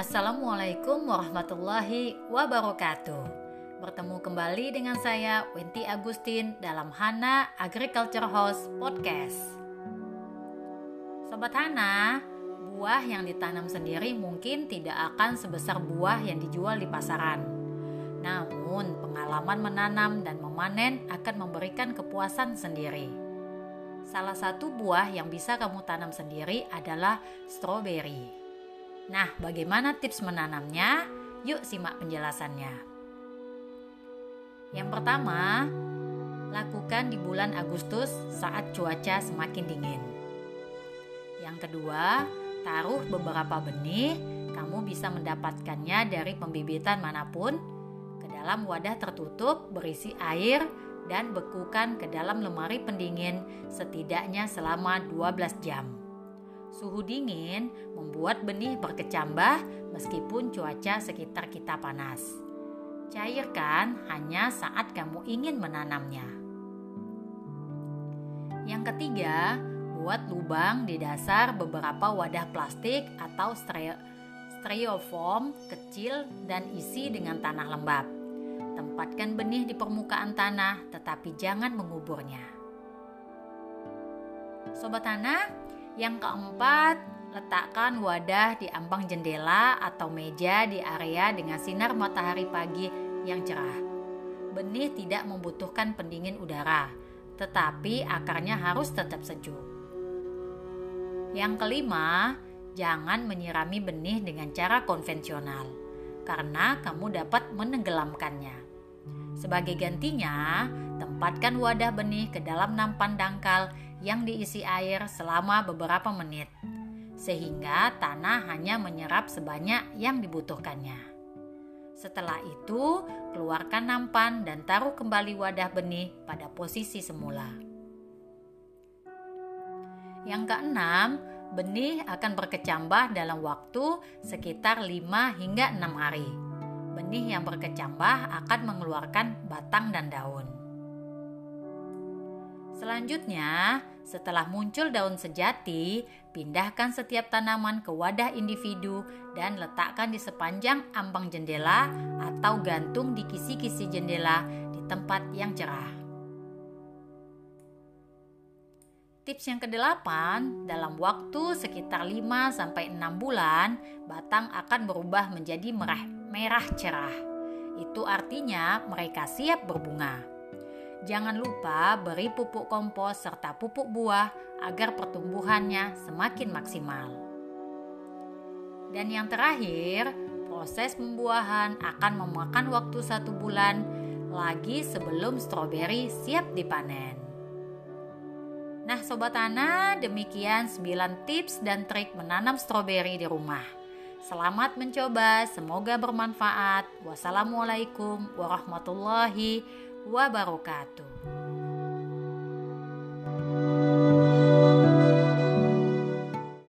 Assalamualaikum warahmatullahi wabarakatuh. Bertemu kembali dengan saya Wenti Agustin dalam Hana Agriculture House Podcast. Sobat Hana, buah yang ditanam sendiri mungkin tidak akan sebesar buah yang dijual di pasaran. Namun, pengalaman menanam dan memanen akan memberikan kepuasan sendiri. Salah satu buah yang bisa kamu tanam sendiri adalah stroberi. Nah, bagaimana tips menanamnya? Yuk simak penjelasannya. Yang pertama, lakukan di bulan Agustus saat cuaca semakin dingin. Yang kedua, taruh beberapa benih, kamu bisa mendapatkannya dari pembibitan mana pun ke dalam wadah tertutup berisi air dan bekukan ke dalam lemari pendingin setidaknya selama 12 jam. Suhu dingin membuat benih berkecambah meskipun cuaca sekitar kita panas. Cairkan hanya saat kamu ingin menanamnya. Yang ketiga, buat lubang di dasar beberapa wadah plastik atau styrofoam kecil dan isi dengan tanah lembab. Tempatkan benih di permukaan tanah, tetapi jangan menguburnya. Sobat tanah, yang keempat, letakkan wadah di ambang jendela atau meja di area dengan sinar matahari pagi yang cerah. Benih tidak membutuhkan pendingin udara, tetapi akarnya harus tetap sejuk. Yang kelima, jangan menyirami benih dengan cara konvensional, karena kamu dapat menenggelamkannya. Sebagai gantinya, tempatkan wadah benih ke dalam nampan dangkal yang diisi air selama beberapa menit, sehingga tanah hanya menyerap sebanyak yang dibutuhkannya. Setelah itu, keluarkan nampan dan taruh kembali wadah benih pada posisi semula. Yang keenam, benih akan berkecambah dalam waktu sekitar 5 hingga 6 hari. Benih yang berkecambah akan mengeluarkan batang dan daun. Selanjutnya, setelah muncul daun sejati, pindahkan setiap tanaman ke wadah individu dan letakkan di sepanjang ambang jendela atau gantung di kisi-kisi jendela di tempat yang cerah. Tips yang kedelapan, dalam waktu sekitar 5 sampai 6 bulan, batang akan berubah menjadi merah, merah cerah. Itu artinya mereka siap berbunga. Jangan lupa beri pupuk kompos serta pupuk buah agar pertumbuhannya semakin maksimal. Dan yang terakhir, proses pembuahan akan memakan waktu satu bulan lagi sebelum stroberi siap dipanen. Nah Sobat Ana, demikian 9 tips dan trik menanam stroberi di rumah. Selamat mencoba, semoga bermanfaat. Wassalamualaikum warahmatullahi wabarakatuh.